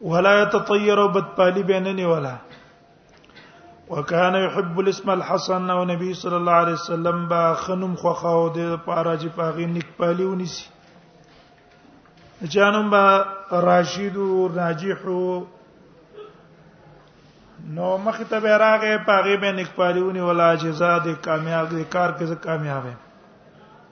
ولا يتطير بدپالی بیننی ولا وکانه يحب الاسم الحسن او نبی صلی الله علیه وسلم با خنم خوخه او د پاره چې پاغي نک پالی ونیسی جانم با راشد او ناجح نو مخ ته به راغې پاغي به نک پالی ونی ولا جزاء د کامیاب د کار کې کامیاب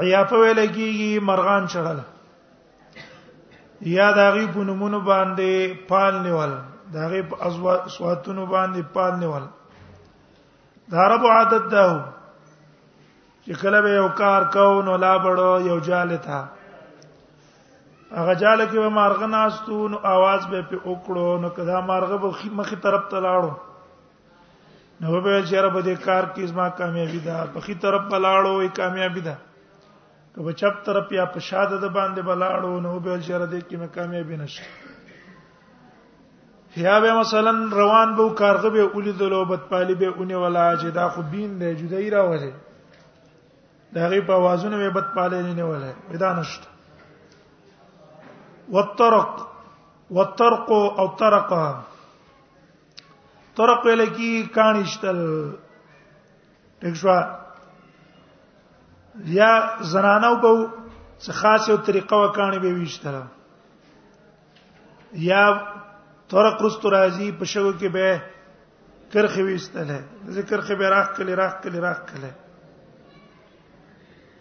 عیافه ویل کیږي مرغان چړل یا داغي په نمونه باندې پال نیول داغي په ازوا سواتونو باندې پال نیول دا عرب عادت ده چې کله به یو کار کو نو لا بړو یو جال تا هغه جال کې به مارغ ناستو نو आवाज به په وکړو نو کدا مارغ به مخې طرف ته لاړو نو به چې رب دې کار کې زما کامیابی ده په خي طرف بلاړو وي کامیابی ده که په چپ طرف یا په شاده ده باندې بلاړو نو به چې رب دې کې مې کامیابی نشي یا به مثلا روان به کارغه به اولی دلو بد پالی به اونې ولا چې دا خو بین دی جدای راوځي دا غي په وازونه به بد پالی نه ولا پیدا نشته والطرق والطرق او طرقه طرق ویل کی کانشتل دښوا یا زنانو په څه خاصه طریقه وکانه به ویشتل یا طرق رست راځي په شو کې به کرخه ویستل ذکر خبره راخ کله راخ کله راخ کله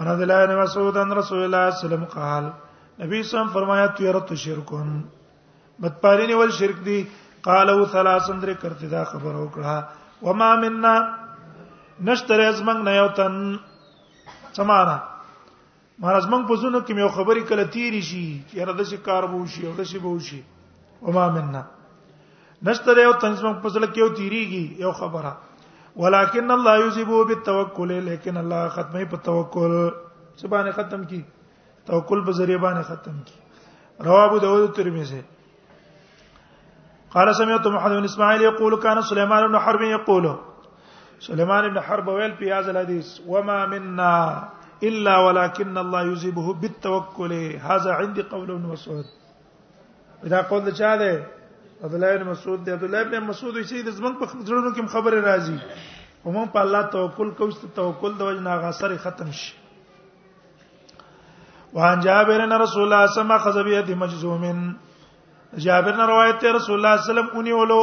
انا د لای مسعود ان رسول الله صلی الله علیه وسلم قال نبی صلی الله فرمایا تیرت شرکون بدپالینی ول شرک دی قال او ثلاثن در کرتی دا خبر وکړه وما منا نشتر از من نه یو تن سمانا مہاراج موږ په زونو کې یو خبرې کله تیری شي چې را د شي کار بو شي او د شي بو شي وما منا نشته یو تنظیم په ځل کې یو تیریږي یو خبره ولکن الله یذبو بالتوکل لیکن الله ختمه په توکل سبحانه ختم کی توکل په ذریعہ باندې ختم کی رواه ابو داود ترمذی قال سمعت محمد بن اسماعيل يقول كان سليمان بن حرب يقول سليمان بن حرب ويل في هذا الحديث وما منا الا ولكن الله يذيبه بالتوكل هذا عندي قول ابن مسعود دا قول د چا دی عبد الله بن مسعود دی عبد الله بن مسعود چې د زمنګ په خبرونو کې خبره راځي هم په الله توکل کوو چې توکل د وجه نه غسر ختم شي وان جابر ان رسول الله صلی الله علیه وسلم خذ بيد مجزوم جابر نه روایت ته رسول الله صلی الله علیه وسلم اونې ولو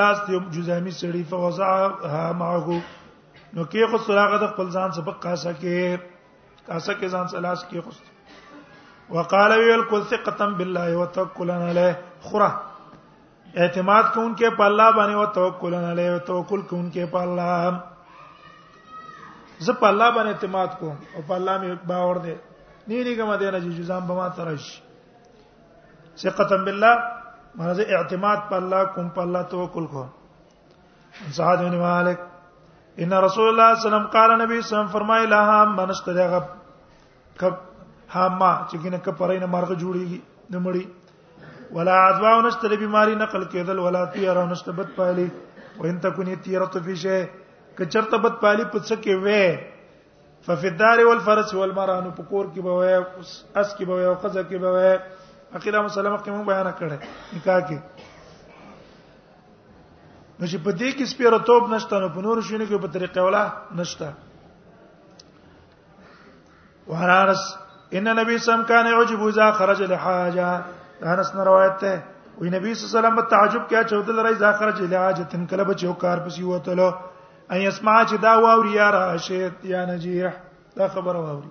لاس ته جزامي سړي فوزعها معه نو کې خو سراغه د خپل ځان سبق کاسه کې کاسه کې ځان سلاس کې خوست وقال ويل كل ثقه بالله وتوكلا عليه خره اعتماد کوونکې په الله باندې او توکل علی او توکل کوونکې په الله زه په الله باندې اعتماد کوم او په الله مې باور دی نه نه کوم دی نه چې جزام به ما ترش ثقه بالله مرزه اعتماد په الله کوم په الله توکل کوم زاد بن مالک ان رسول الله صلی الله علیه وسلم قال نبی صلی الله علیه وسلم فرمای لا هم منست دغه کب هما چې کنه کپرینه مرغه جوړیږي د مړی ولا عدوا نشته د بیماری نقل کېدل ولا تیر نشته بد پالي وان تکونی تیرت فی شی کچرته بد پالي په څه کې وې ففي الدار والفرس والمران په کور کې به وې اس کې به وې او قزه کې به وې اخیرا مسلمه کې مون بیان کړه نکاح کې نو چې په دې کې سپیره توپ نشته نو په نور شونه کې په طریقې ولا نشته وحرارس ان نبی سم کان عجب اذا خرج لحاجه انس نه روایت ده وی نبی صلی الله علیه وسلم تعجب کیا چودل رای اذا خرج لحاجه تن کله بچو کار پسی وتلو اي اسمع چې دا واوري یا راشد یا نجیح دا خبره واوري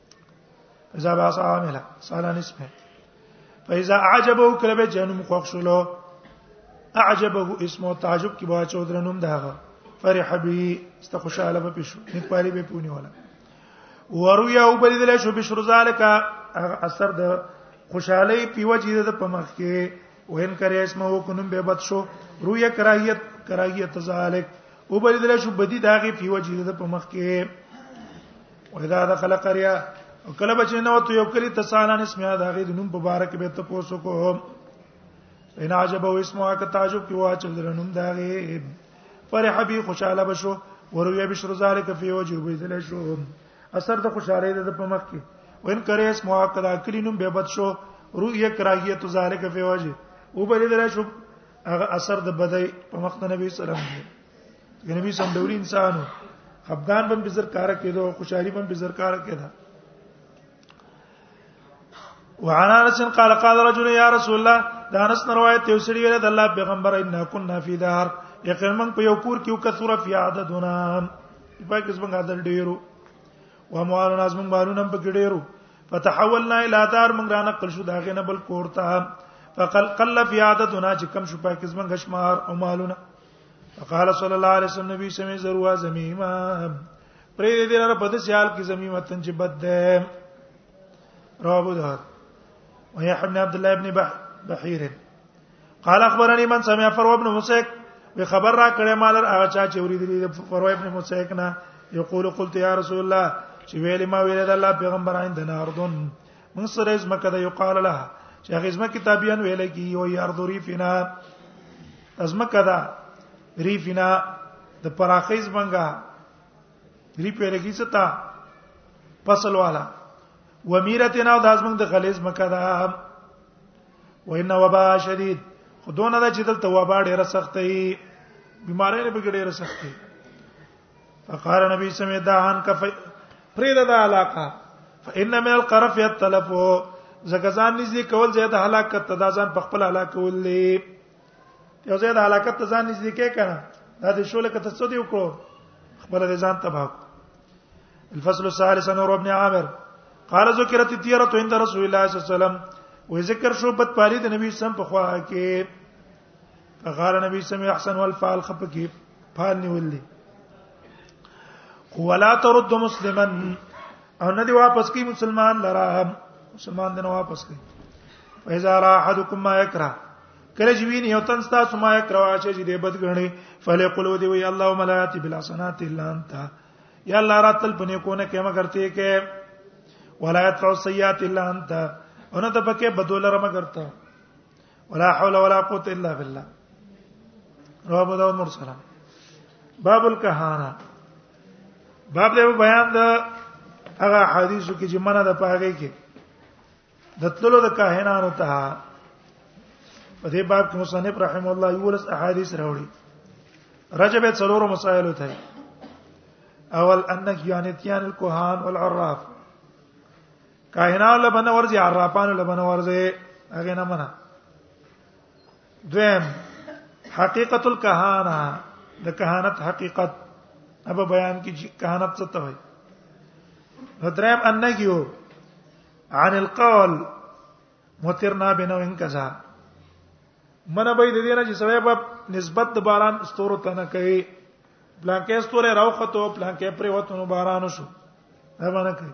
اذا باس عامله سالان اسمه فاذا عجبه کله به جنم خوښ شلو اعجبه اسمه تعجب کی بوا چودرنم داغه فرح به است خوشاله به پښو نیک پالي به پونی ولا وروي او بل دل شو بشر ذالک اثر د خوشاله په وجه د پمخ کې وین کرے اسمه وکنم به بد شو رویه کراهیت کراهیت ذالک او بل دل شو بدی داغه په وجه د پمخ کې واذا دخل قريه کله بچ نه وته یو کلی تسالان اسمه دا غي د نوم په بار کې به ته پوسو کو ان عجب او اسمه کا تعجب کې وا چې د نوم دا غي پر حبي خوشاله بشو وروي بشر ذالک فی وجه بیزل شو اثر د خوشاله د په مخ کې وین کرے اسمه کا دا کلی نوم به بد شو رؤیه کراهیت ذالک فی وجه او بل درې شو هغه اثر د بدای په مخ د نبی صلی الله علیه وسلم یعنی به سم ډول انسان خپګان بم بزر کار کېدو خوشحالي بم بزر کار کېدا وعن انس قال قال رجل يا رسول الله دا انس روایت یو سړي ویل د الله پیغمبر ان كنا في دار یقینا من په یو کور کې یو کثر فی عددنا په کې څنګه عدد ډیرو و اموالنا زمون مالونه په کې ډیرو فتحولنا الى دار من رانه قل شو داغه نه بل کور ته فقل قل فی عددنا چې کم شو په کې څنګه شمار او مالونه فقال صلی الله علیه وسلم نبی سمې زروا زمیمه پرې دې لپاره په دې سیال کې زمیمه تن چې بد ده رابو ده وهي ابن عبد الله ابن بحير قال اخبرني من سمع فروه ابن مسيك به خبر را کړه مال هغه چا چې ورېدلې فروه ابن مسيك نه یقول قلت يا رسول الله چې ویلې ما ویلې د الله پیغمبر عندنا اردن موږ سره زمکه ده یقال لها چې هغه زمکه تابعین ویل کی او یارد ریفنا زمکه ده ریفنا د پراخې زمنګا ری پیره کی ستا فصل والا ومیرتنا د ازمن د غلیظ مکه ده و ان وبا شدید خودونه د چې دلته وبا ډیره سخته بیماری نه بګړې سخته فقال نبی سمې دا هان کف پرېدا د علاقه فإن من القرف يتلف زکه ځان نږدې کول زید هلاکت ته دا ځان په خپل هلاک ولې یو زید هلاکت ته ځان نږدې کې کنه دا د شوله کته څه دی وکړو خپل د ځان تباہ الفصل الثالث نور ابن عامر قال ذکرت تیرت عند رسول الله صلی الله علیه وسلم و ذکر شو بد پاری د نبی سم په خوا کې غار نبی سمي احسن والفعل خپکی فعل نیولې ولا ترد مسلما او نه دی واپس کی مسلمان لرا مسلمان دنه واپس کی فاذا را احدكم ما يكره کله چې ویني یو تن تاسو ما يكره واشه چې دې بد غني فليقل ودي وي الله ملائکه بلا سنات الا انت یا الله راتل پنه کو نه کما کرتے کې ولا يترو سیئات الا انت انا ته پکې بدول رما کرتا ولا حول ولا قوت الا بالله رواه ابو داود مرسلا باب الكهانه باب له بیان د هغه حدیثو کې چې منه د پاګه کې د تللو د کاهنانو ته په دې باب کې مصنف رحم الله یولس احادیث راوړي رجب څلور مسائل ته اول انک یانتیان الکهان والعراف کاهنان له بنه ورځي عرافان له بنه ورځي هغه نه منه دویم حقیقت الکهانه د کهانت حقیقت اب بیان کی کهانت څه ته وایي دریم انګیو عن القول مترنا بنو ان کذا من به د دې نه چې سبب نسبت د باران ستورو ته نه کوي پلانکې ستوره راوخته پلانکې پرې وته نو باران شو دا باندې کوي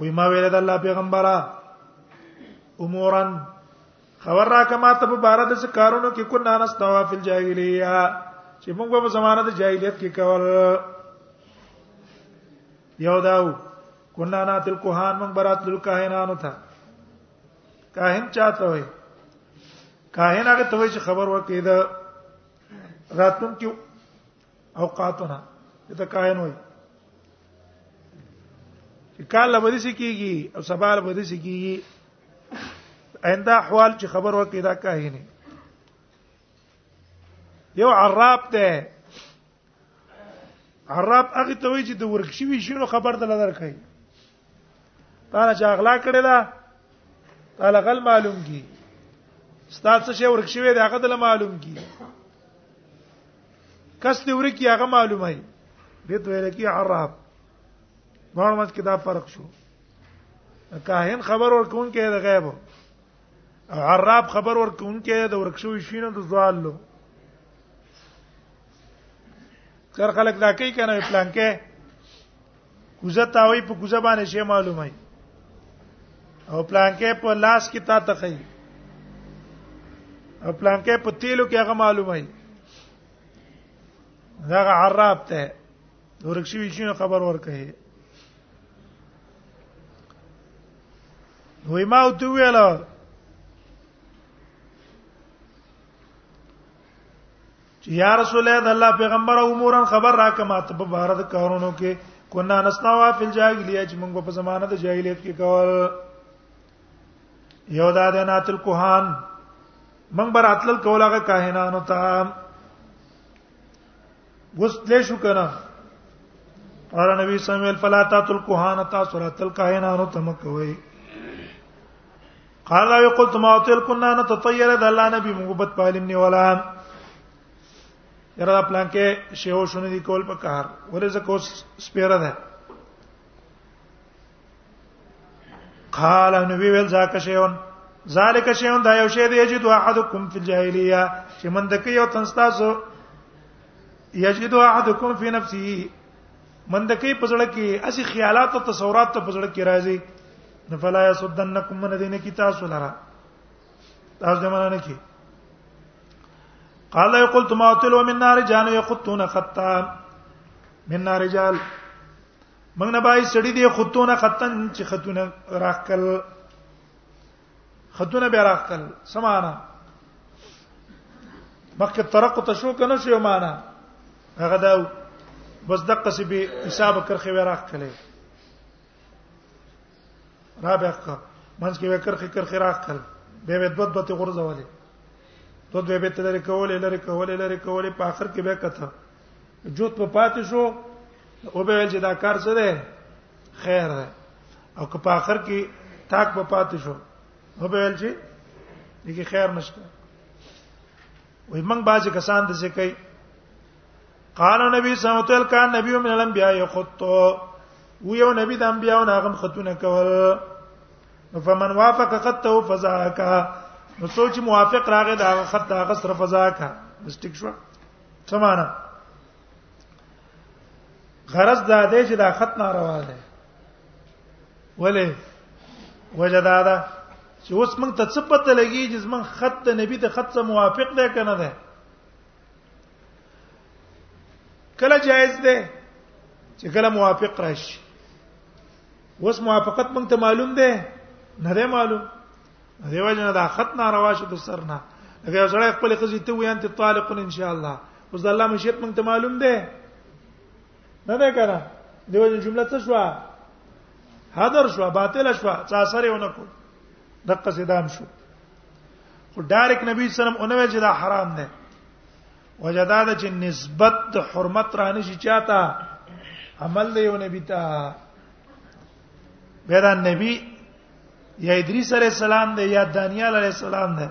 وی ما ویل د الله پیغمبره امورن خبر را کما ته په بار د څه کارونو کې کو نه نستوا فل جاهلیه چې موږ په زمانه د جاهلیت کې کول یو داو کنا نات الکهان موږ برات الکاهنانو ته کاهن چاته وي کاهن هغه ته وایي چې خبر ورکې ده راتلون کې اوقاتنا ته کاهن وای چې کاله به دې کیږي او سبا به دې کیږي آینده احوال چې خبر ورکړي دا کاهنه یو عرب ته عرب هغه ته وی چې د ورکشي وی شنو خبر دل درکې تا چې اغلا کړی دا تا لغل معلوم کی ستاسو شی ورکشوي دا غدل معلوم کی کس دی ورکی هغه معلومه ای دې ته ویل کی عرب معلومات کې دا فرق شو کاهن خبر ورکون کې د غیب او عرب خبر ورکون کې د ورکشو شینو د زوال لو کر خلک دا کوي کنه پلان کې کوزه تاوي په کوزه باندې شی معلومه او پلانکې په لاس کې تا تخی او پلانکې په تیلو کې هغه معلومه دا عرب ته ورکشي وی شنو خبر ورکه وای ما او تو ویل چې یا رسول الله د الله پیغمبر امورن خبر راکه ماته په بار د کارونو کې کنا نسنوا فی الجاهلیه چې موږ په زمانه د جاهلیت کې کول یو دا د ناتل کوهان موږ بر اتل کولاغه کاهنانو ته وسلې شو کنه اور نبی صلی الله علیه وسلم فلا تاتل کوهان تاسو راتل کاهنانو ته مکوئ قال او قلت ما تل كنا نتطير د الله نبی موږ بد پالم نه ولا یره پلان کې شیو شونه دی کول په کار ولې زکو سپیره ده قال نبی ویل ذاک شیون ذالک شیون دا یو شی دی چې دوه احدکم فی الجاهلیه چې من دکې یو تنستاسو یجد احدکم فی نفسه من دکې پزړه کې اسی خیالات او تصورات ته پزړه کې راځي فلا يصدنكم من دين کی تاسو لرا تاسو دمانه نه کی قال يقول ما تلو من نار جان يقطون خطا من نار رجال موږ نه بای سړی دی خطونه خطن چې خطونه راخل خطونه به راخل سمانا مخکې طرق ته شو کنه شو معنا هغه دا بس دقه سی به حساب کرخه وراخ کله رابع کا منځ کې وکر خکر خراخ کړ به به دوت دوت غرزولې دوت به به ته لري کولې لري کولې لري کولې په اخر کې به کته جوت په پاتې شو او به چې دا کار څه دی خیر دی او که په اخر کې تاک په پاتې شو او به چې دغه خیر نشته وای موږ باز کسان د څه کوي قال نبی صلی الله علیه وسلم کان نبی من الانبیاء یخط و یو نبی د انبیاء او ناغم خطونه کول فمن وافق خطه فذاک نو سوچ موافق راغی دا خط دا غسر فذاک مستک شو سمانا غرض دا دی چې دا خط ناروا دی ولې وجدا دا چې اوس موږ ته څه پته لګي چې موږ خط د نبی د خط سره موافق دی کنه ده کله جایز ده چې کله موافق راشي وس موافقت مونږ ته معلوم ده نه ده معلوم دیو جن دا خط ناروا شو د سر نه هغه سره خپل خزي ته ویان ته طالق ان شاء الله اوس د الله مشیت مونږ ته معلوم ده نه ده کنه دیو جن جمله څه شو حاضر شو باطل شو څا سره ونه کو دقه سیدام شو خو ډایرک نبی صلی الله علیه وسلم اونوي چې دا حرام نه وجدا د چې نسبت د حرمت را نشي چاته عمل دی یو نبی ته بیره نبی یا ادریس علیہ السلام دی یا دانیال علیہ السلام دی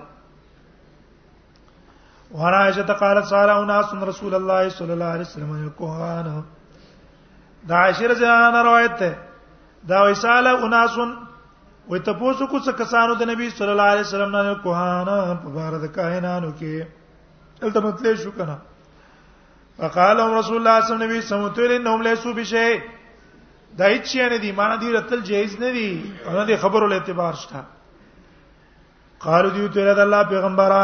ورایشه قالت سارا اناس رسول الله صلی الله علیه وسلم یقوان دا عشر زنانه روایت ده دا وساله اناسن وې تاسو کو څه کسانو د نبی صلی الله علیه وسلم نه کوهانا په بار د کاهنانو کې دلته مطلب شو کنه فقال رسول الله صلی الله علیه وسلم تل انهم ليسوا بشيء دا هیڅ نه دي معنی دی رتل جایز نه دي هغه د خبرو له اعتبار شته قالو دیو ته الله پیغمبره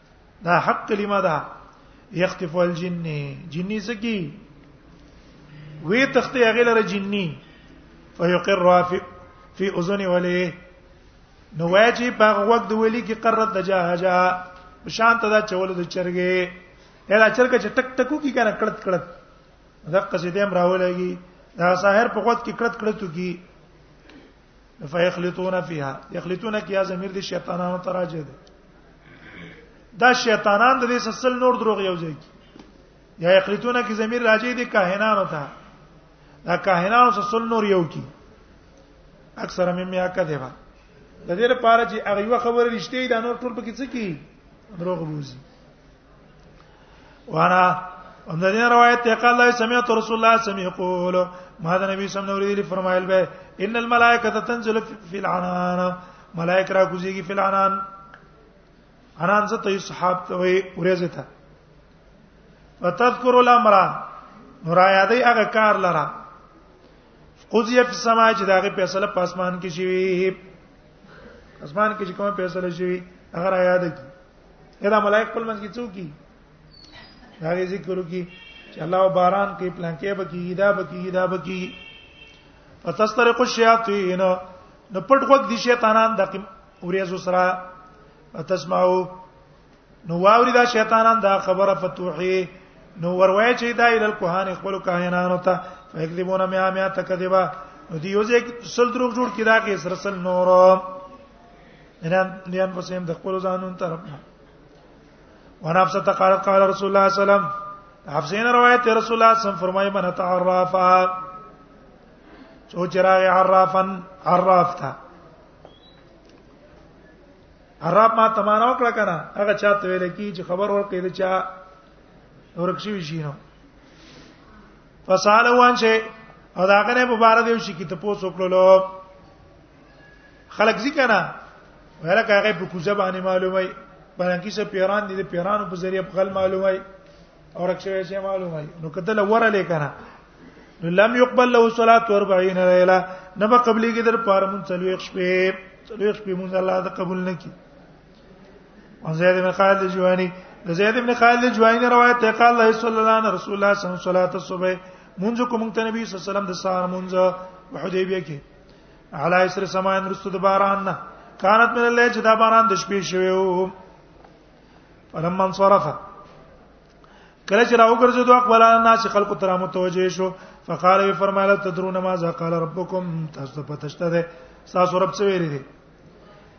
دا حق کلمه ده یختف الجن جنی سکی وی تخته هغه لره جنی فیقر فی فی اذن ولی نو واجی په وخت د ولی کې قرت د جهجا شان ته دا چول د چرګې اله چرګه چې ټک ټکو کی کنه کړت کړت دا قصیدې هم راولېږي دا ساحر په وخت کې کړت کړتو کی فیخلطون فیها یخلطون کیا زمیر دي شیطانانو تراجه دي دا شیطانان د دې سسل نور دروغ یو ځای کی یا یقریتونه کی زمير راځي دي کاهنانو ته دا کاهنانو سسل نور یو کی اکثر مې میا کذبا د دې لپاره چې هغه یو خبره رښتیا ده نور ټول پکې څه کی دروغ بوزي وانا ان د دې روایت ته قال الله سمعت رسول الله صلی الله علیه وسلم یقول ما د نبی صلی الله علیه وسلم فرمایل به ان الملائکه تنزل فی العنان ملائک را کوزیږي فی العنان انان زه ته صحاب ته وی ورزه ته وتذكر الامر نور یادې هغه کار لره قضیه فی السما چې داغه فیصله په اسمان کې شي اسمان کې چې کومه فیصله شي هغه را یاد کی دا ملائک خپل منځ کې څوک دي دا ذکر وکي چې الله باران کې پلان کې بکی دا بکی دا بکی فتسترق الشیاطین نو پټ وګ دي شیطانان د اوریزو سره تسمعو نو واوري دا شیطانان دا خبره فتوحي نو وروي چې دا ال الکهان خپل کاهنانو ته فیکذبون میا میا تکذبا نو دی یو ځای سل دروغ جوړ کړي دا کې سرسل نور انام نیان پسیم د خپل ځانون طرف نه ونفسه تقال قال رسول الله صلی الله علیه وسلم حفصین روایت رسول الله صلی الله علیه وسلم فرمایي من تعرفا سوچ راغی عرفن عرف تا عرب ما تمانه وکړه کنه هغه چاته ویل کی چې خبر ورکړي دا چا ورکشي وشي نو فسالوان شي او دا غره په بار دی شي کی ته پوسو کړلو خلک ذکر نه ورکه هغه په کوزه باندې معلومه بلکې څه پیران دي د پیرانو په ذریعہ په غل معلومه او رکشوي شي معلومه نو کته لوره لیکنه نو لم يقبل له صلاه 40 ليله نه به قبلي کې در پار مون چلوي شپې چلوي شپې مون الله ته قبول نه کی او زید بن خالد جوانی د زید بن خالد جوانی روایت ته قال الله صلی الله علیه رسول الله صلی الله علیه وسلم صلاه الصبح مونږ کوم ته نبی صلی الله علیه وسلم د سهار مونږ په حدیبیه کې علی اسر سماین رستو د باران نه کانت من الله چې دا باران د شپې شوی وو فلما انصرف کله چې راو ګرځي دوه خپل ناس خلکو تر متوجه شو فقال وی فرمایله تدرون ما ذا قال ربکم تاسو په تشته ده تاسو رب څه ویری دي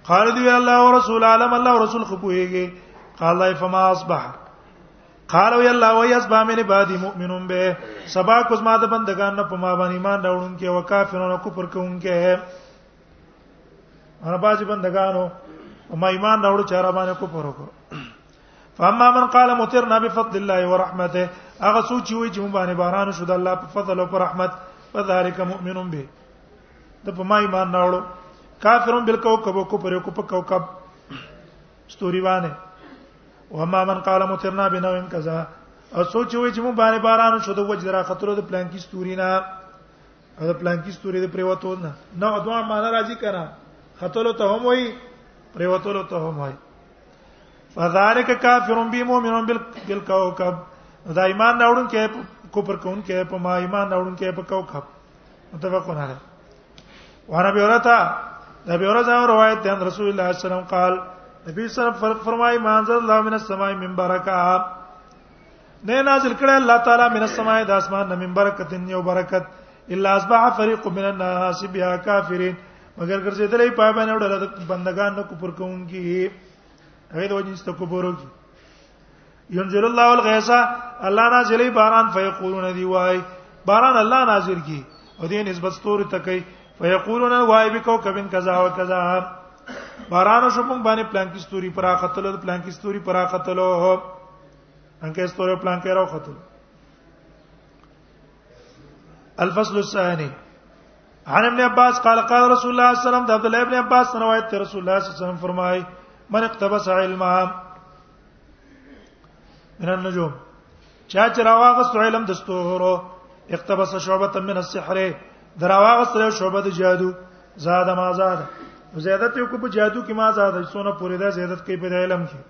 قال دی الله او رسول عالم الله او رسول خو پوهیږي قال فما اصبح قالو یلا و یسبا من بعد مؤمنون به سبا کوز ما د بندگان نه په ما باندې ایمان راوړون کې او کافرونو کفر کوونکې هر باج بندگانو ما ایمان راوړ چې را باندې کفر وکړو فاما من قال مترنا بفضل الله ورحمته هغه سوچ وي چې مونږ باندې باران شو د الله په فضل او په رحمت فذلک مؤمنون به د په ما ایمان راوړو کافرون بالکوكب او کفر کو په کوكب ستوري باندې وما من قال مترنا بنوم کذا او سوچ وي چې مو باندې باران شو د وجه را خطر د پلان کې ستوري نه او د پلان کې ستوري د پریوتو نه نو دوه معنا راځي کنه خطر ته هم وي پریوتو ته هم وي فذلک کافر بی مؤمن بالکوكب دا ایمان راوړون کې کوپر کون کې په ما ایمان راوړون کې په کوكب متفقون علیه ورابي ورته دا به ورځه روایت ده رسول الله صلی الله علیه وسلم قال نبی صلی الله علیه وسلم فرمایي مانزل الله من السماء من برکه نه نازل کړه الله تعالی من السماء د اسمان نه من برکت یو برکت الا اصبح فريق من الناس بها کافرین مگر ګرځیدلې پای باندې وړل د بندگان نو کوپر کوونکی هغه د وجه است کوپر کوي ينزل الله الغيث الله نازلې باران فيقولون دی وای باران الله نازل کی او دې نسبت ستوري ته کوي فيقولون وای بکو کبن کذا او کذا باران شو په باندې پلانکی ستوري پر اخطلو پلانکی ستوري پر اخطلو انکه ستوري پلانکی راو خطلو الفصل الثاني عن ابن عباس قال قال رسول الله صلى الله عليه وسلم عبد الله ابن عباس روایت رسول الله صلى الله عليه وسلم فرمای من اقتبس علما من النجوم چا چې راواغست علم د ستورو اقتبس شعبه من السحر دراواغست له شعبه د جادو زاد ما زاد زیادت یو کو په جادو کې ما زاد سونه پوری ده زیادت کوي په علم کې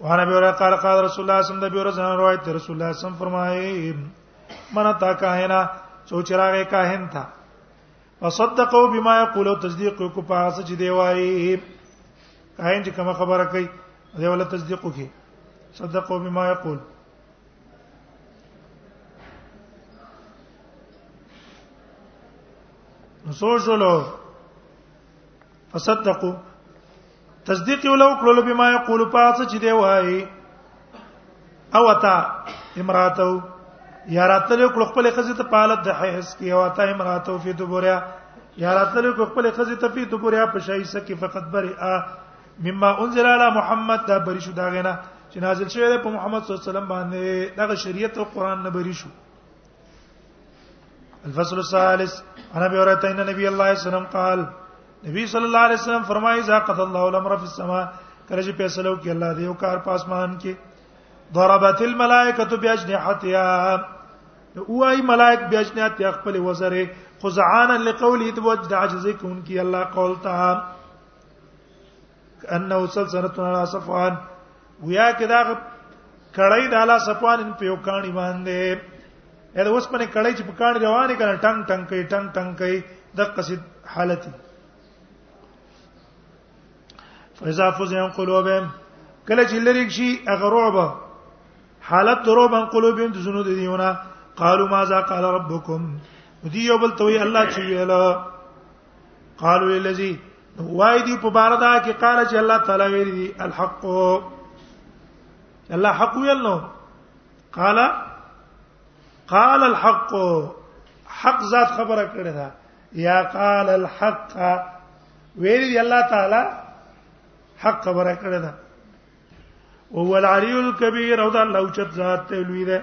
وانا به ورته قال قال رسول الله صلی الله علیه وسلم روایت رسول الله صلی الله علیه وسلم فرمایي من تا کاهنا سوچ راغې کاهن تھا فصدقوا بما يقولوا تصديق کو په هغه څه چې دی وایي کاین چې کوم خبره کوي دی ولا تصدیق کوي صدقوا بما يقول نو سوچ ولو فصدقوا تصدیق یو لو کړل به ما یقول پات چې دی وای او تا امراتو یا راتل کړ خپل خزه ته پالت د حیث کې او تا امراتو فی دبریا یا راتل کړ خپل خزه ته فی دبریا په شایسه کې فقط برئا مما انزل علی محمد دا بری شو دا غنه چې نازل شوی په محمد صلی الله علیه وسلم باندې دغه شریعت او قران نه بری شو الفصل الثالث عن ابي هريره ان النبي الله عليه وسلم قال نبی صلی الله علیه وسلم فرمایي اذا قضى الله الامر في السماء کله چې فیصله وکړي الله دې یو کار پاسمان کې ضربت الملائکه باجنحتها اوای ملائک باجنحتها خپل وزره خزعانا لقوله تبوج د عجز کوونکی الله قول ته انه سلسله علی صفوان ویا کې دا کړی د علی صفوان په یو کانی باندې اې دا اوس په کړی چې په کانی روانه کړه ټنګ ټنګ کوي ټنګ ټنګ کوي د قصید حالت فاذا فزع قلوبهم کله چې لری شي هغه رعب حالت رعب ان قلوبهم د زنود دیونه قالوا ماذا قال ربكم ودي یو بل توي الله چې ویلا قالوا الذي وای دی په بار دا کې قال چې الله تعالی ویل دي الحق الله حق ویل نو قال قال الحق حق ذات خبره کړې ده یا قال الحق ویل دی الله تعالی حق خبره کړې ده او ول علی الکبیر او دا الله اوچت ذات ته لوی ده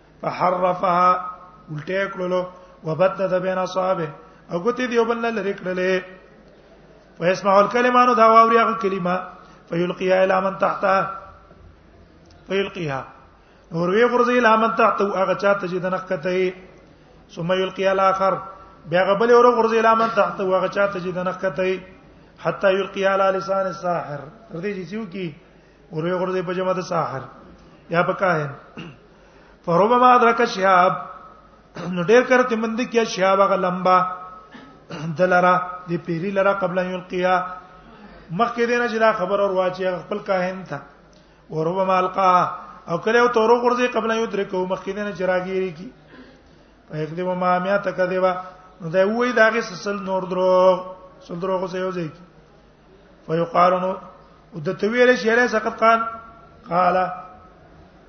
فحرفها الټه کړلو وبدد بین اصحابه او ګوتې دی وبل لری کړلې فیسمع الکلمه نو دا واوري هغه کلمه فیلقیها الی من تحتها فیلقیها نور وی غرزی الی من تحته هغه چاته چې دنه کته ثم یلقی الاخر بیا غبل اور غرزی الی من تحته هغه چاته چې دنه کته حتا یلقی علی لسان الساحر تر دې چې یو کی ورې غره دې په جمع د ساحر یا په کاهن فربما ادرک شهاب نو ډېر کړه ته مند کیا شهاب غ لمبا دلرا دې پیری لرا قبل ان یلقیا مخکې دینه چې دا خبر اور واچي خپل کاهن ته وربما القا او کله او تورو غرزي قبل ان یدرکو مخکې دینه چې راګیری کی په یک دی ما میا تکذبا نو دا وې داګه سل نور درو سل درو غو سيو ځای کی فیقالو او د تویل شهره سقط خان قال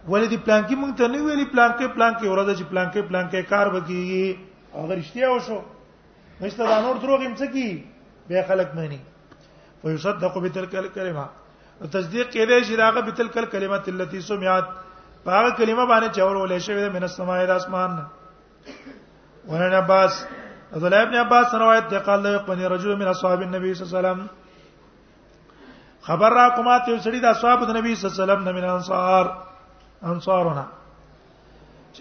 ولې دی پلان کې مونږ ته نه ویلي پلان کې پلان کې ورځ چې پلان کې پلان کې کار وکړي هغه رښتیا وشو مشته دا نور دروغ هم څه کی به خلک مانی فیصدق بتلک الکلمه تصدیق کړي چې داغه بتلک الکلمه التي سمعت هغه کلمه باندې چور ولې شوی د من السماء د اسمان نه ورن عباس عبد الله ابن عباس روایت دی قال له قنی رجل من اصحاب النبي صلی الله علیه وسلم خبر را کومه ته سړي د اصحاب د نبی صلی الله علیه وسلم نه من انصار انصارنا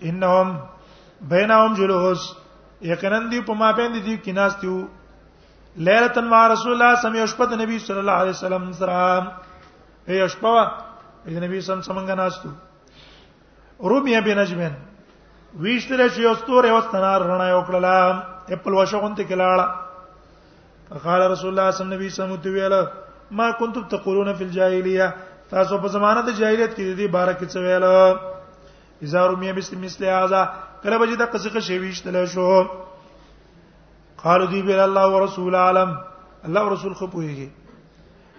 انهم بینهم جلوس یقینا دی په ما باندې دی کې ناس تیو ليله ما رسول الله سمي شپه د نبی صلی الله علیه وسلم سره ای شپه د نبی سم سمنګ ناس تیو رمي بنجمن ویشتل شي یو ستوره او ستنار رڼا یو کړلا خپل وشغون ته کلاړه قال رسول الله صلی الله علیه وسلم ویل ما کنتم تقولون فی الجاهلیه تاسو په زمانه د جاهلیت کې د دې باره کې څه ویل اذا رمي بسم مثل هذا کله به دا قصه شي ویشتل شو قالو دی بیر الله ورسول عالم الله ورسول خو پوهیږي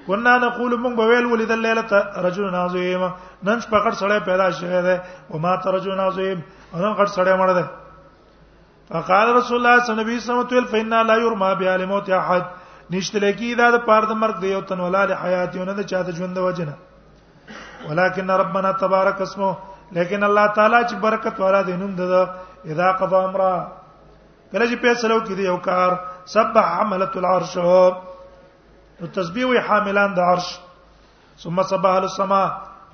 کنا نقول مونږ به ویل ولید لیلت رجل نازیم نن شپه غټ سړی پیدا شوی دی او ما ته رجل نازیم نن غټ سړی مړ دی فقال رسول الله صلی الله علیه وسلم تل فإن لا يرمى بأهل موت احد نشته لکی دا د پاره د مرګ دی او تن ولا د حیات یو نه د چاته ژوند وجنه ولکن ربنا تبارک اسمه لیکن الله تعالی چې برکت والا دی نوم ده اذا قضا امرا کله چې فیصله وکړي یو کار سبح حملت العرش نو تسبیح وی حاملان د عرش ثم سبح السما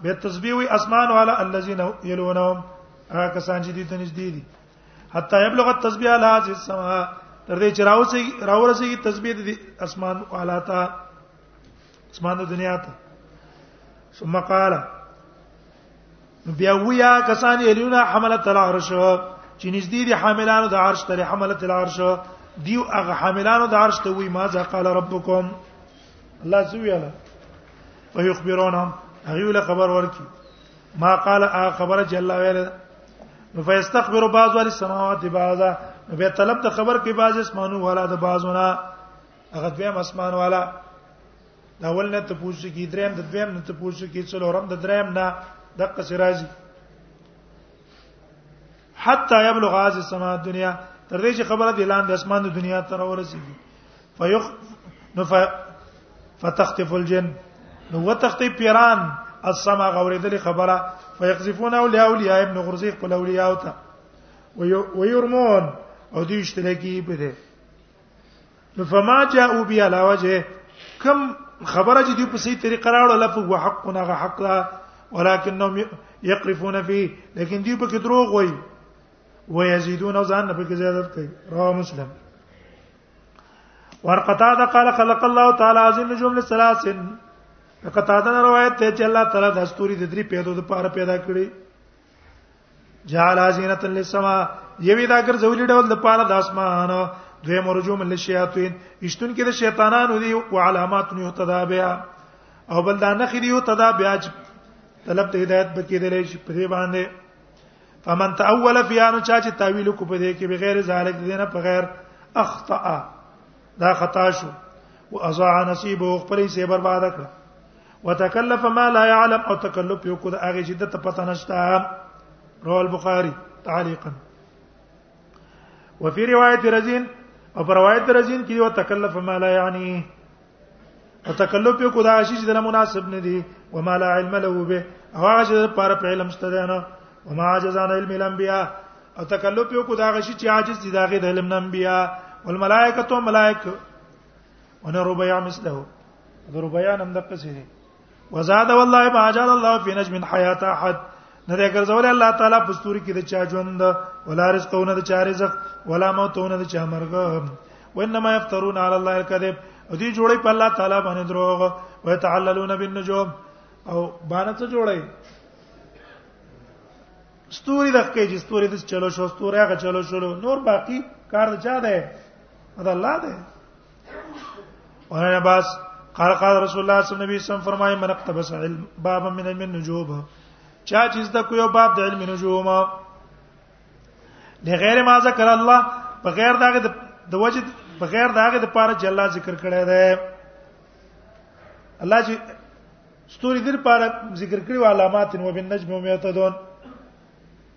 به تسبیح وی اسمان والا الذين يلونهم هغه کسان چې دې ته نږدې دي حتی یبلغ التسبیح علی هذه السما تر دې چې راوځي راورسي تسبیح د اسمان والا ته اسمان د دنیا ته ثم قال بیا ویا کسان الیونا حملت العرش چې نږدې دي حاملانو د عرش تر حملت العرش دیو هغه حاملانو د عرش ته وی ما ذا قال ربکم الله سویاله ويخبرونهم هغه له خبر ورکی ما قال ا خبر چې الله ویل نو فیستخبر بعض ور السماوات بعضا به طلب د خبر کې بعض اسمانو والا د بعضونه هغه دویم اسمان والا دا ول نه ته پوښتنه کی دریم د دویم نه ته پوښتنه کی څلورم د دریم نه دقه سرازی حتا یبلغ هذه السماء الدنيا تر دې چې خبره د اعلان د اسمان د دنیا تر ورسیږي فیخ نو ف فتختف الجن نو وتختی پیران السما غوریدل خبره فیقذفون اولیاء اولیاء ابن غرزی خپل اولیاء او ته ويرمون او دې اشتراکی په دې فما جاءوا بها على وجه کم خبره چې دوی په صحیح طریقه راوړل لفظ وحق نه حق ده ولكنهم يقرفون فيه لیکن دوی په کې دروغ وایي ويزيدون ځان په کې زیادت کوي رواه مسلم ورقطاده قال خلق الله تعالی عظیم جمله ثلاث قطاده روایت ته چې الله تعالی د استوري د درې پیدو د پاره پیدا کړی جعل ازینت للسما یوی دا کر زولی ډول د پاره د اسمان دوی مرجوم للشیاطین اشتون کې د شیطانانو دی او علامات نه تدا بیا او بل دا نخې دی تدا بیا طلب ته هدایت بکیدلې شي په دې باندې فمن تاول فی ان چا چې تعویل کو په دې کې بغیر ذالک دینه په غیر اخطا دا خطا شو واضاع نصيبه خپل سي برباد کړ وتکلف ما لا يعلم او تکلف یو کو دا هغه چې د پته نشته رواه البخاري تعليقا وفي روايه رزين او پر روایت رزين کې یو تکلف ما لا يعني او تکلف یو خدا شي چې د مناسب نه دي و ما لا علم له به او هغه چې پر په علم شته دی نه و ما جزان علم الانبیاء او تکلف یو خدا شي چې عاجز دي داغه د علم الانبیاء والملائکه تو ملائکه ونه ربيع مثله د ربيع نم د قصې وزاد والله ما جعل الله في نجم حياه احد نه دی ګرځول الله تعالی په ستوري کې د چا ژوند ولا رزقونه د چا رزق ولا موتونه د چا مرګ وانما يفترون على الله الكذب او دې جوړي په الله تعالی باندې دروغ او تعللون بالنجوم او باندې څه جوړي ستوري د کې چې ستوري د چلو شو ستوري هغه چلو شو نور باقی کار چا ده دا الله ده وعن عباس قال قال رسول الله صلی الله علیه وسلم فرمای من اقتبس علم باب من علم النجوم چا چې زده کو یو باب د علم نجوم لغیر ما ذکر الله بغیر داغه د وجد بغیر داغه د پاره چې الله ذکر کړی دی الله چې ستوري در پاره ذکر کړی علامات و بالنجم هم یتدون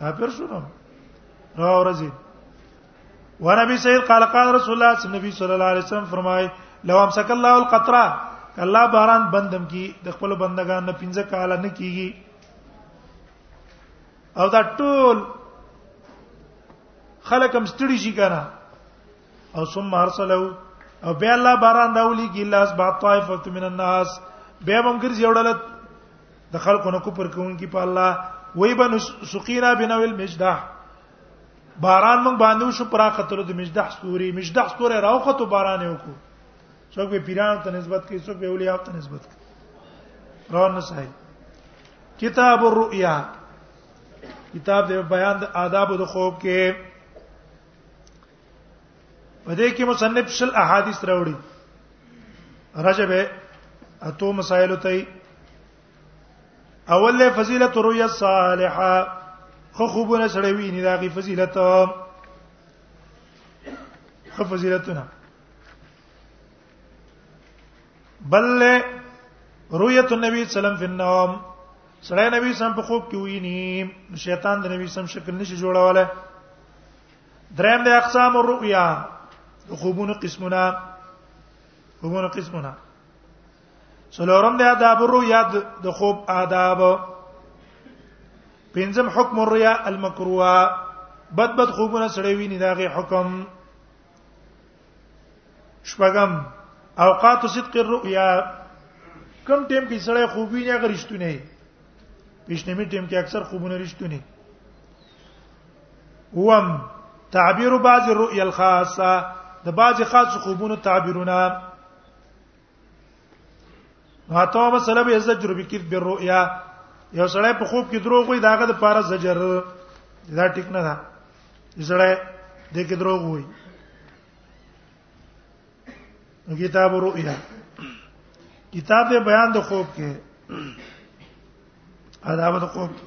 کافر شو نو ورځي وربي سيد قال قال رسول الله صلى الله عليه وسلم الله عليه وسلم فرمای لو امسك الله القطرا الله باران بندم کی د خپل بندگان نه پنځه کال نه کیږي او دا ټول خلک هم ستړي شي کنه او ثم ارسلو او بیا الله باران راولي کی لاس با طائفه من الناس بیا هم ګرځي وړل د خلکو نه کوپر کوونکی په الله وای بن سقینا بنویل مجدح باران موږ باندې شو پر خطر د مجدح ستوري مجدح ستوري راوخه ته باران یو کو څوک به پیران ته نسبت کوي څوک به اولیاء ته نسبت کوي روان نسای کتاب الرؤیا کتاب د بیان د آداب د خوب کې په دې کې مصنف شل احادیث راوړي رجب اتو مسائل ته اول له فضیلت رؤیا صالحه خو خوبونه سره ویني دا غي فضیلت خو فضیلتونه بل رؤیت النبی صلی الله علیه وسلم فی النوم سره نبی سم په خوب کې ویني شیطان د نبی سم شکل نشي جوړوله دریم د اقسام الرؤیا د خوبونو قسمونه خوبونو قسمونه څلورم د آداب الرؤیا د خوب آداب پنځم حکم الرؤیا المکروه بد بد خوبونه سړی ویني داغه حکم شپږم اوقات صدق الرؤیا کم ټیم کې سړی خوب ویني هغه رښتونه پیشنمی ټیم کې اکثر خوبونه رښتونه وم تعبیر بعض الرؤيا الخاصه د بعض خاص خوبونو تعبیرونه هاته مسله به زجر بکید بالرؤيا یو سړی په خوب کې دروغ وي داغه د پاره زجر دا ټیک نه ده سړی د کې دروغ وي کتاب رؤيا کتاب بیان د خوب کې آداب د خوب کې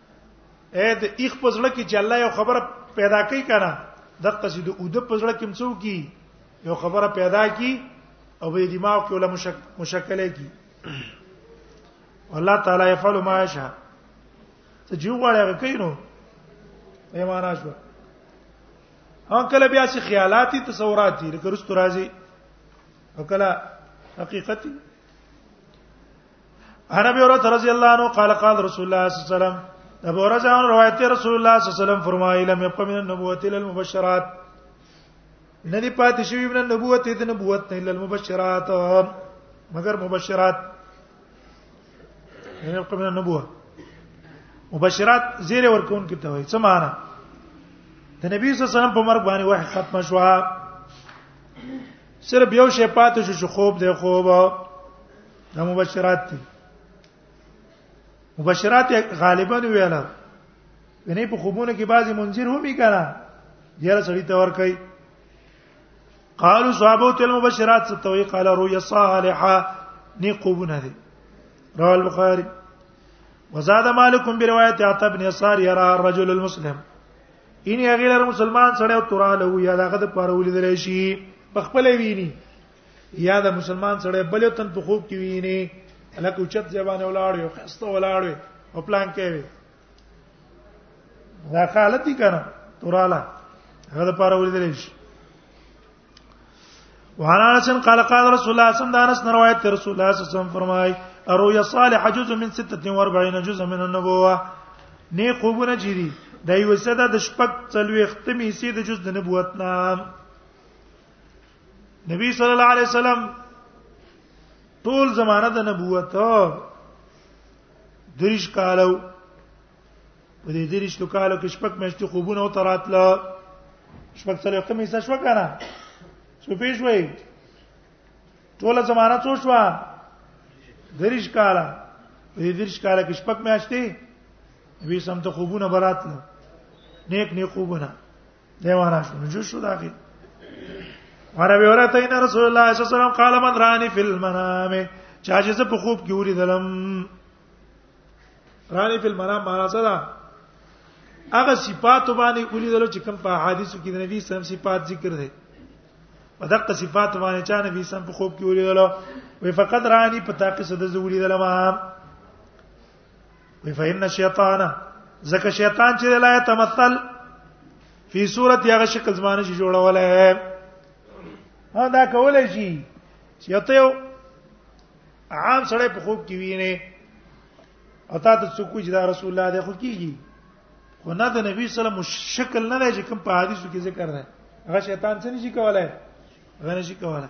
اې د اخ په ځړه کې چې الله یو خبره پیدا کوي کنه د قصید او د په ځړه کې مسو کی یو خبره پیدا کی او به دماغ کې ولا مشک مشکله کی الله تعالی يفعل ما يشاء ته جو غواړي کوي نو به معنا شو او کله بیا چې خیالاتي تصورات دي لکه رستو راځي او کله حقیقتي انا ابي هريره رضی الله عنه قال قال رسول الله صلی الله علیه وسلم ابو هريره عن روایت رسول الله صلی الله علیه وسلم فرمایي لم يبق من النبوه الا المبشرات ندی پاتې شوی من النبوه د نبوت نه الا المبشرات مگر مبشرات لم يبق من النبوه مبشرات زیر ورکون کې ته وایي څه معنی د نبی صلی الله علیه وسلم په مرګ باندې وحی ختم شو صرف یو شی پاتې شو چې خوب دی خوب دا مبشرات دي مبشرات غالبا ویاله ینه په خوبونه کې بعضی منذر هم یې کړه یاره سړی ته ور کوي قالوا صحابه تل مبشرات ستوي قال رؤيا صالحه ني قوبونه دي رواه البخاري وزاد مالك بروايه عطا بن يسار يرى الرجل المسلم ان یغیر مسلمان سره او تراله یا دغه د پاره ولیدل شي بخپل ویني یا د مسلمان سره بل تن په خوب کې ویني الکه اوچت ځبانه ولاړ یو خسته ولاړ او پلان کوي دا حالت دي کنه توراله هغه د پاره ورېدل شي وعن انس قال قال رسول الله صلى الله عليه وسلم روایت رسول الله صلی الله علیه وسلم فرمای الرؤيا الصالحه جزء من 46 جزء من النبوه نه خوبونه چي دي د یو صدا د شپږ څلوي ختمي سي د جز د نبوت نام نبی صلی الله علیه وسلم ټول زمانه د نبوت دریش کالو په دې دریش کالو کې شپږ میاشتې خوبونه او تراتله شپږ څلور کمې څه شو کنه څه پیښ وای ټول زمانہ څو شو دریش کاله په دې دریش کاله کې شپږ میاشتې نبی سم ته خوبونه براتله نیک نیک خوبونه دی ورا شو جو شو داږي ورا به ورا تین رسول الله صلی الله علیه وسلم قال من رانی فی المنام چا چې په خوب کې وری دلم رانی فی المنام معنا څه ده هغه صفات باندې وری دلو چې کوم په حدیثو کې د نبی سم صفات ذکر دي په دغه صفات باندې چا نبی سم په خوب کې وری دلو وی فقط رانی په تاقی صد زوری دلم وی فإن شیطان زکه شیطان چې لا تمثل فی صورت هغه شکل زمانه چې جوړوله ها دا کولای شي چې ته یو عام سړی په خوب کې ویني او تا ته څوک چې دا رسول الله دی خو کیږي خو نه د نبی صلی الله علیه وسلم شکل نه لږ کوم په حدیثو کې ذکر ده هغه شیطان څه نشي کولای هغه نشي کولای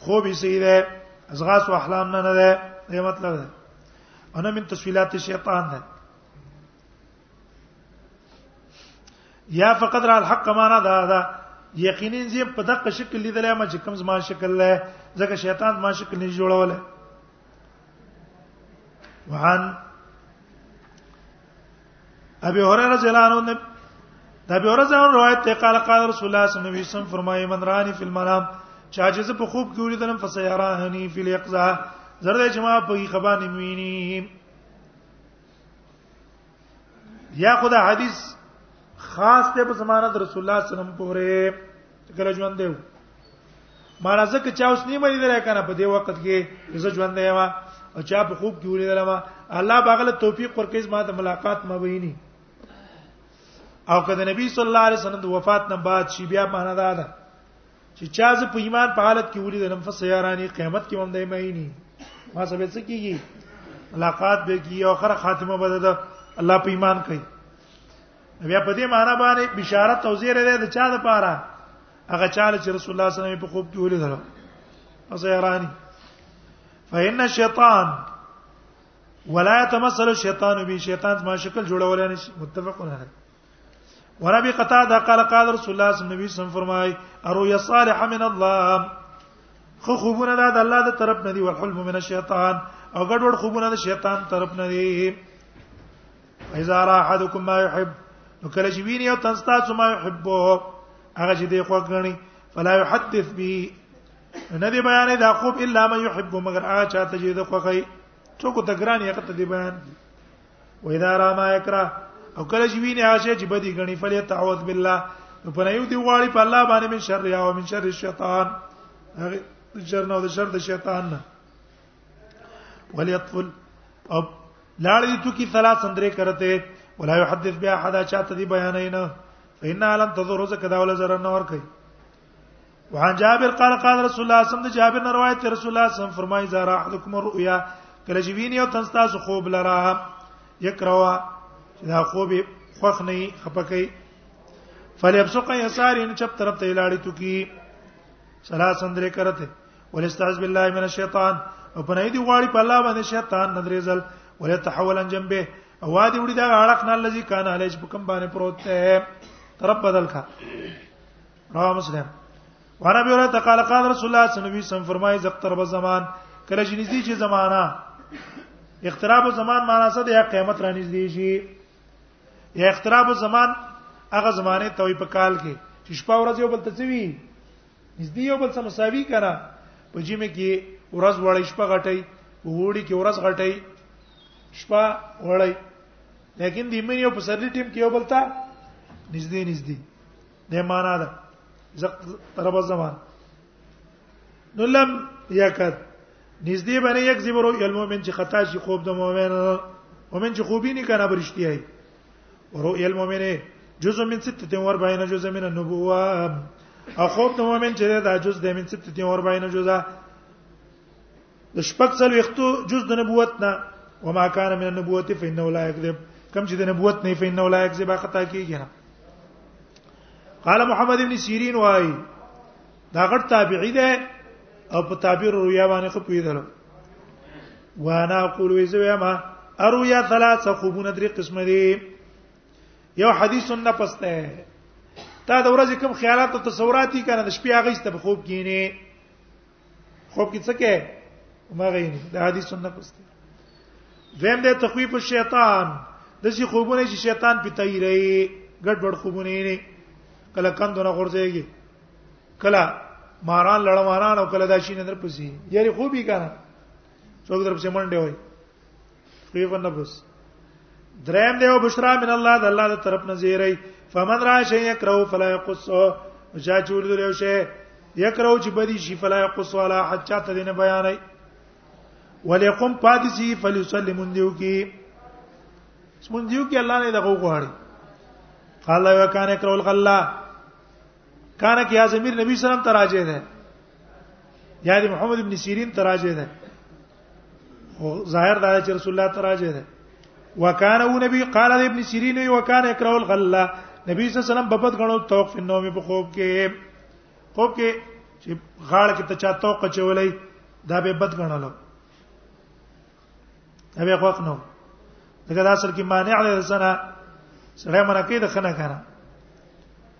خو به سي ده ازغاس او احلام نه نه ده دا مطلب ده انا من تسویلات الشیطان ده یا فقط را الحق معنا دا دا یقینا زی په دغه شکل لیدل ما چې کوم زما شکل له ځکه شیطان ما شکل نه جوړول وعن ابي هريره رضی الله عنه دا به ورځ روایت ته قال قال رسول الله صلی الله علیه وسلم فرمایي من رانی فی المنام چا چې زه په خوب کې ولیدلم فسيراني فی الیقظه زرد جما په خبرې مینی یا خدا حدیث خاص ته په زمانه د رسول الله صلی الله علیه وسلم پورې کله ژوند دی مالا زکه چا اوس نیمه لیدل کنه په دې وخت کې زه ژوند دی ما او چا په خوب کې ولیدل ما الله باغله توفیق ورکړي ما ته ملاقات ما ویني او کله نبی صلی الله علیه وسلم د وفات نه بعد شی بیا معنا ده چې چا ز په ایمان په حالت کې ولید لم فسیارانی قیامت کې هم دایمه نه ما سبه څه کیږي ملاقات به کی او اخر خاتمه بده ده الله په ایمان کوي بیا په دې معنی باندې بشارت او زیره ده د چا د پاره هغه چا چې رسول الله صلی الله علیه وسلم په خوب کې ولید لم فسیارانی فإن الشیطان ولا يتمثل الشیطان به شیطان ما شکل جوړول نه شي متفقون علیه وربي قتاده قال قال رسول الله صلی الله علیه وسلم فرمای ارو یا صالح من الله خو خوبونه د الله د طرف نه دی او حلم من الشیطان او ګډوډ خوبونه د شیطان طرف نه دی اذا را احدکم ما يحب نو کله چې ویني او تاسو تاسو ما يحب هغه چې دی خو غني فلا يحدث به نه دی بیان دا خوب الا ما يحب مگر هغه چاته چې دی خو غي څوک ته ګران یې کته دی بیان دی و اذا را ما یکرا او کله چې ویني هغه چې بدی غني فلی تعوذ بالله نو په یو دی غواړي په الله باندې من شر یا او من شر الشیطان هغه شر نه او د شر د شیطان نه وليطفل او لاړې تو کی ثلاث اندرې کرته ولا يحدث بها حدا چاته دی بیان نه فإنها لن تضر زکه دا ولا zarar نه ور کوي وعن جابر قال قال رسول الله صلی الله علیه وسلم جابر نے روایت ہے رسول الله صلی الله علیه وسلم فرمائے زارا احدکم الرؤيا کله چې ویني او تاسو تاسو خوب لرا یکروا دا خوب خوخ نه خپکې فلیبسق یسار ان چپ طرف ته لاړی تو کی سلا سندره کرته ولستعذ بالله من الشیطان او پنه دی غواړي په الله باندې شیطان ندرېزل ولتحول ان جنبه او وادي وړي دا اړخ نه لذي کان علیج په کم باندې پروت ته طرف بدل کا رواه مسلم وعن ابي هريره قال قال رسول الله صلى الله عليه وسلم فرمایي زقتر به زمان کله چې نږدې چې زمانہ اقتراب زمان معنا څه دی قیامت را نږدې شي یا اقتراب زمان هغه زمانه ته وي په کال کې چې شپه ورځ یو بل ته څوي نږدې یو بل سره مساوي کړه په جیمه کې ورځ وړي شپه غټي وړي کې ورځ غټي شپه وړي لیکن د ایمن یو په سرلی ټیم کې یو بل ته نږدې نږدې د معنا ده زق رب الزمان نو لم یکد نږدې باندې یک زبرو المؤمن چې خطا شي خوب د مؤمن مؤمن چې خوبي نه کنه برشتي هي ورؤيا المؤمن جزء من 46 جزء من النبوه او خوب د مؤمن چې دا جزء د من 46 جزء د شپږ څلو وختو جز د نبوت نه وما كان من النبوت فإنه لا يكذب کم چې د نبوت نه فإنه لا يكذب خطا کیږي نه قال محمد ابن سيرين واي دا غټ تابعي ده او په تعبیر رؤیا باندې خو پیدل وانا اقول وزویا ما ارویا ثلاثه خوبونه درې قسم دي یو حدیث نه پسته تا د ورځې کوم خیالات او تصوراتي کنه د شپې هغه است په خوب کینې خوب کې څه کې ما غي نه د حدیث سنت پسته زم د تخویف الشیطان د شي خوبونه چې شیطان په تای رہی ګډ وډ خوبونه نه کله کندونه غورځيږي کله ماران لړ ماران او کله داشي نه در پسی یاري خوبي کنه څوک در پسې منډه وای خيغه نبس دریم دی او بشرا من الله د الله د طرف نه زیری فمن را شی یکرو فلا یقص جا چول دی شی یکرو چې بدی شي فلا یقص ولا حد چاته دینه بیانای وليقم پادسی فليسلم دیو کی سمون دیو کی الله نه دغه غواړي قال وکانه کرول غلا کانه کې ازمیر نبی صلی الله علیه وسلم تراجه ده یا دی محمد ابن سیرین تراجه ده او ظاهر دا چې رسول الله تراجه ده وکانه او نبی قال ابن سیرین او وکانه اکراه الغلا نبی صلی الله علیه وسلم بپد غنو توق فنو می په خوب کې خوب کې چې غاړه کې ته چا توق چولې دا به بد غنلو دا به خوښ نو دغه اصل کې مانع ده سره سره منکې د خنه کنه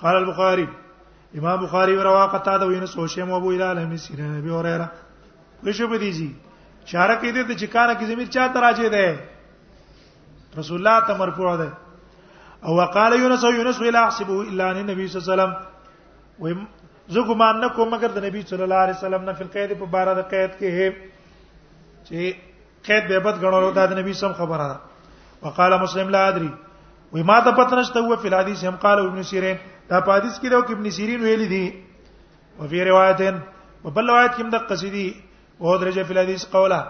قال البخاري امام بخاری وروا قتاده وینه سوشه مو ابو هلال هم سینه نبی اوریرا وشو په دې جی چاره کې دې ته چې کار کې زمير چا تراجه ده رسول الله ته مرفوع ده او وقال يونس يونس ولا احسبه الا ان النبي صلى الله عليه وسلم و زه ګمان نه کوم مګر د نبی صلی الله علیه وسلم نه فل قید په بار د قید کې چې قید به بد غنلو دا د نبی سم خبره ده وقال مسلم لا ادري وی ما ته پته نشته هو په حدیث هم قال ابن سیرین دا په حدیث کې دا ابن سیرین ویل دي او په روایتن په بل روایت کې هم د قصیدی او درجه په حدیث قوله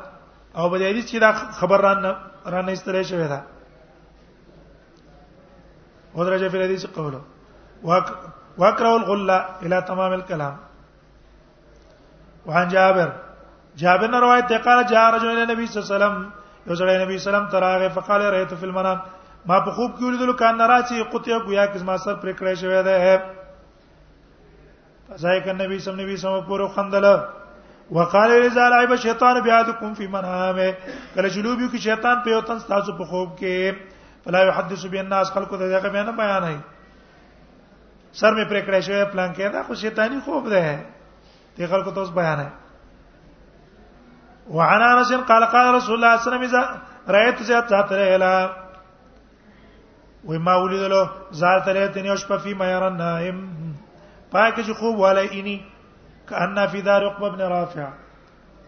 او په حدیث کې دا خبر رانه رانه استره شوی دا او درجه په حدیث قوله واقرأ الغلة الى تمام الكلام وعن جابر جابر نے روایت ته قال جاء رجل الى النبي صلی الله علیه وسلم یو ځل نبی سلام تراغه فقال رایت فی المنام ما په خوب کې ولیدل کان نراسی قطع گویا کس ما سر پر کړی شوی دی فزای کن نبی سم نبی سم پورو خندل وقال اذا لعب الشیطان بیادکم فی منامه کله چې لوبي کې شیطان په یو تن تاسو په خوب کې فلا يحدث بین الناس خلق ته دغه بیان بیان هي سر مې پرې کړې شوې پلان کې دا خو شیطانی خوب ده دې خلکو ته اوس بیان ہے وعن انس قال قال رسول الله صلی الله علیه وسلم اذا رايت زيات ترهلا وما ولدلو زال ترهتني اوش په في ما يرى النائم پاک چې خوب والا اني کأن في دار عقبه بن رافع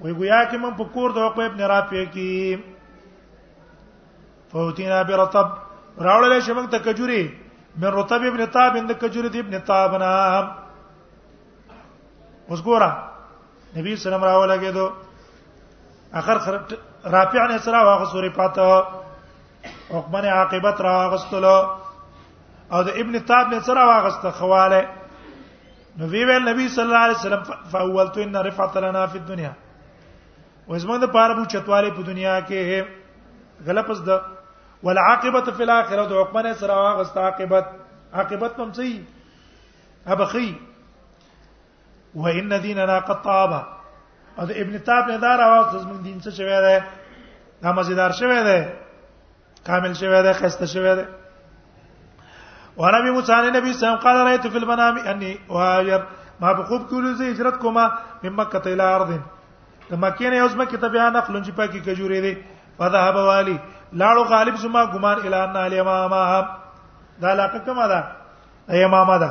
وی ګویا کې من په کور د عقبه ابن رافع کې فوتینا برطب راوړل شي موږ ته کجوري من رطب ابن تاب اند کجوري دی ابن تاب نه اوس ګورا نبی سلام راولا کېدو اخر رافع علیہ السلام هغه سورې پاته عقبه نه عاقبت را غستلو او د ابن تاب نه سره واغسته خواله نو وی ویل نبی صلی الله علیه وسلم فاولت ان رفعت لنا فی الدنيا او زمونږ د پاره بو چتواله په دنیا کې غلپس د والعاقبت فی الاخره د حکمنه سره غست عاقبت عاقبت هم صحیح ابخی وان دیننا قد طاب او د ابن تاب نه دار اواز زمون دین څه شوی دی دا مزیدار شوی دی کامل شوی دی خسته شوی دی وانا بي موسی عليه نبی سلام قال رايت في المنام اني وهاجر ما په خوب کې ولې هجرت کومه مم مکه ته الى ارض د مکه نه اوس مکه ته بیا نقل چې پاکي کجوري دي فذهب والي لاړو غالب زما ګمان الى ان الامام دا علاقه کومه ده ایمامه ده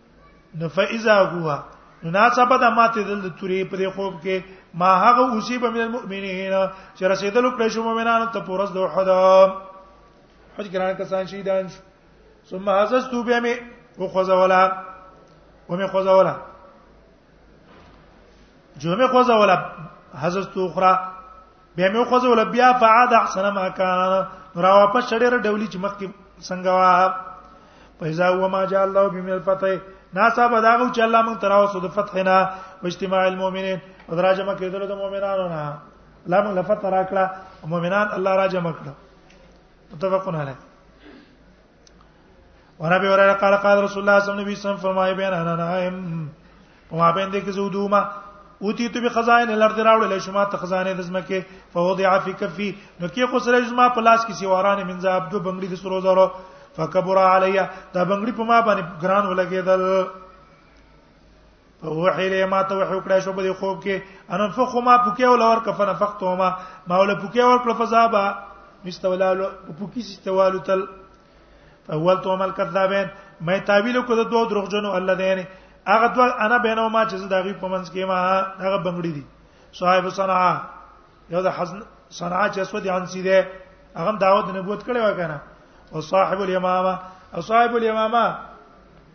نو فاذا هو مناسبه د ماته دل تورې په دې خوب کې ما هغه اوسی به من المؤمنین چې رسیدلو کړی شو مؤمنانو ته پورز د احد حج ګران کسان شهیدان شو ثم حزستو به می او خوځولا و می خوځولا جو می خوځولا حزستو اخرى بیا مې خو زول بیا فعاد احسن ما کان را واپس شړې را ډولې چې مخکې څنګه وا پیسا و ما جاء الله بهم الفتح ناسا بداغو چې الله مونږ تراوسو د فتح نه او اجتماع المؤمنین او راجمه کېدل د مؤمنانو نه الله مونږ لفت راکړه مؤمنان الله راجمه کړه متفقون علیه ورابي وراره قال قال رسول الله صلی الله علیه وسلم فرمایي بین انا نائم وما بین دې کې زودوما اوتی ته به خزائن الارض راوړل شما ته خزانه د زمکه فوضع فی کفی نو کې خو سره زما په لاس کې سیواران من زاب دو بنگړي د سرو زرو فکبر علیا دا بنگړي په ما باندې ګران ولګیدل وحی له ما ته وحی وکړای شو په خوب کې ان فخ ما پوکې ول ور کفن فخت ما ما ول پوکې ور کړ فزابا مستولالو پوکې استوالو تل اول تو عمل کذابین مې تعویل کو د دوه دروغ جنو الله دې نه هغه دوه انا بینو ما چې دا غي پمنس کې ما هغه بنگړي دي صاحب صنعا یو د حسن صنعا چې اسود انسی ده هغه دعوت نبوت کړي وکنه او صاحب الیمامه او صاحب الیمامه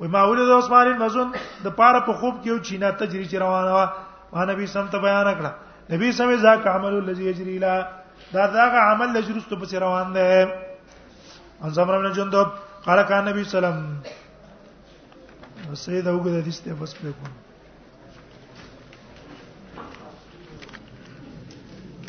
وای ما ولید عثمان بن مزون د پاره په خوب کې یو چینه تجری چې روانه و ما نبی سم ته بیان کړه نبی سم ذاک عمل الذي يجري لا دا داغه عمل لجرست په روان ده ان زمر بن جندب قال كان نبی سلام سید اوګه د دې ست بس په کوم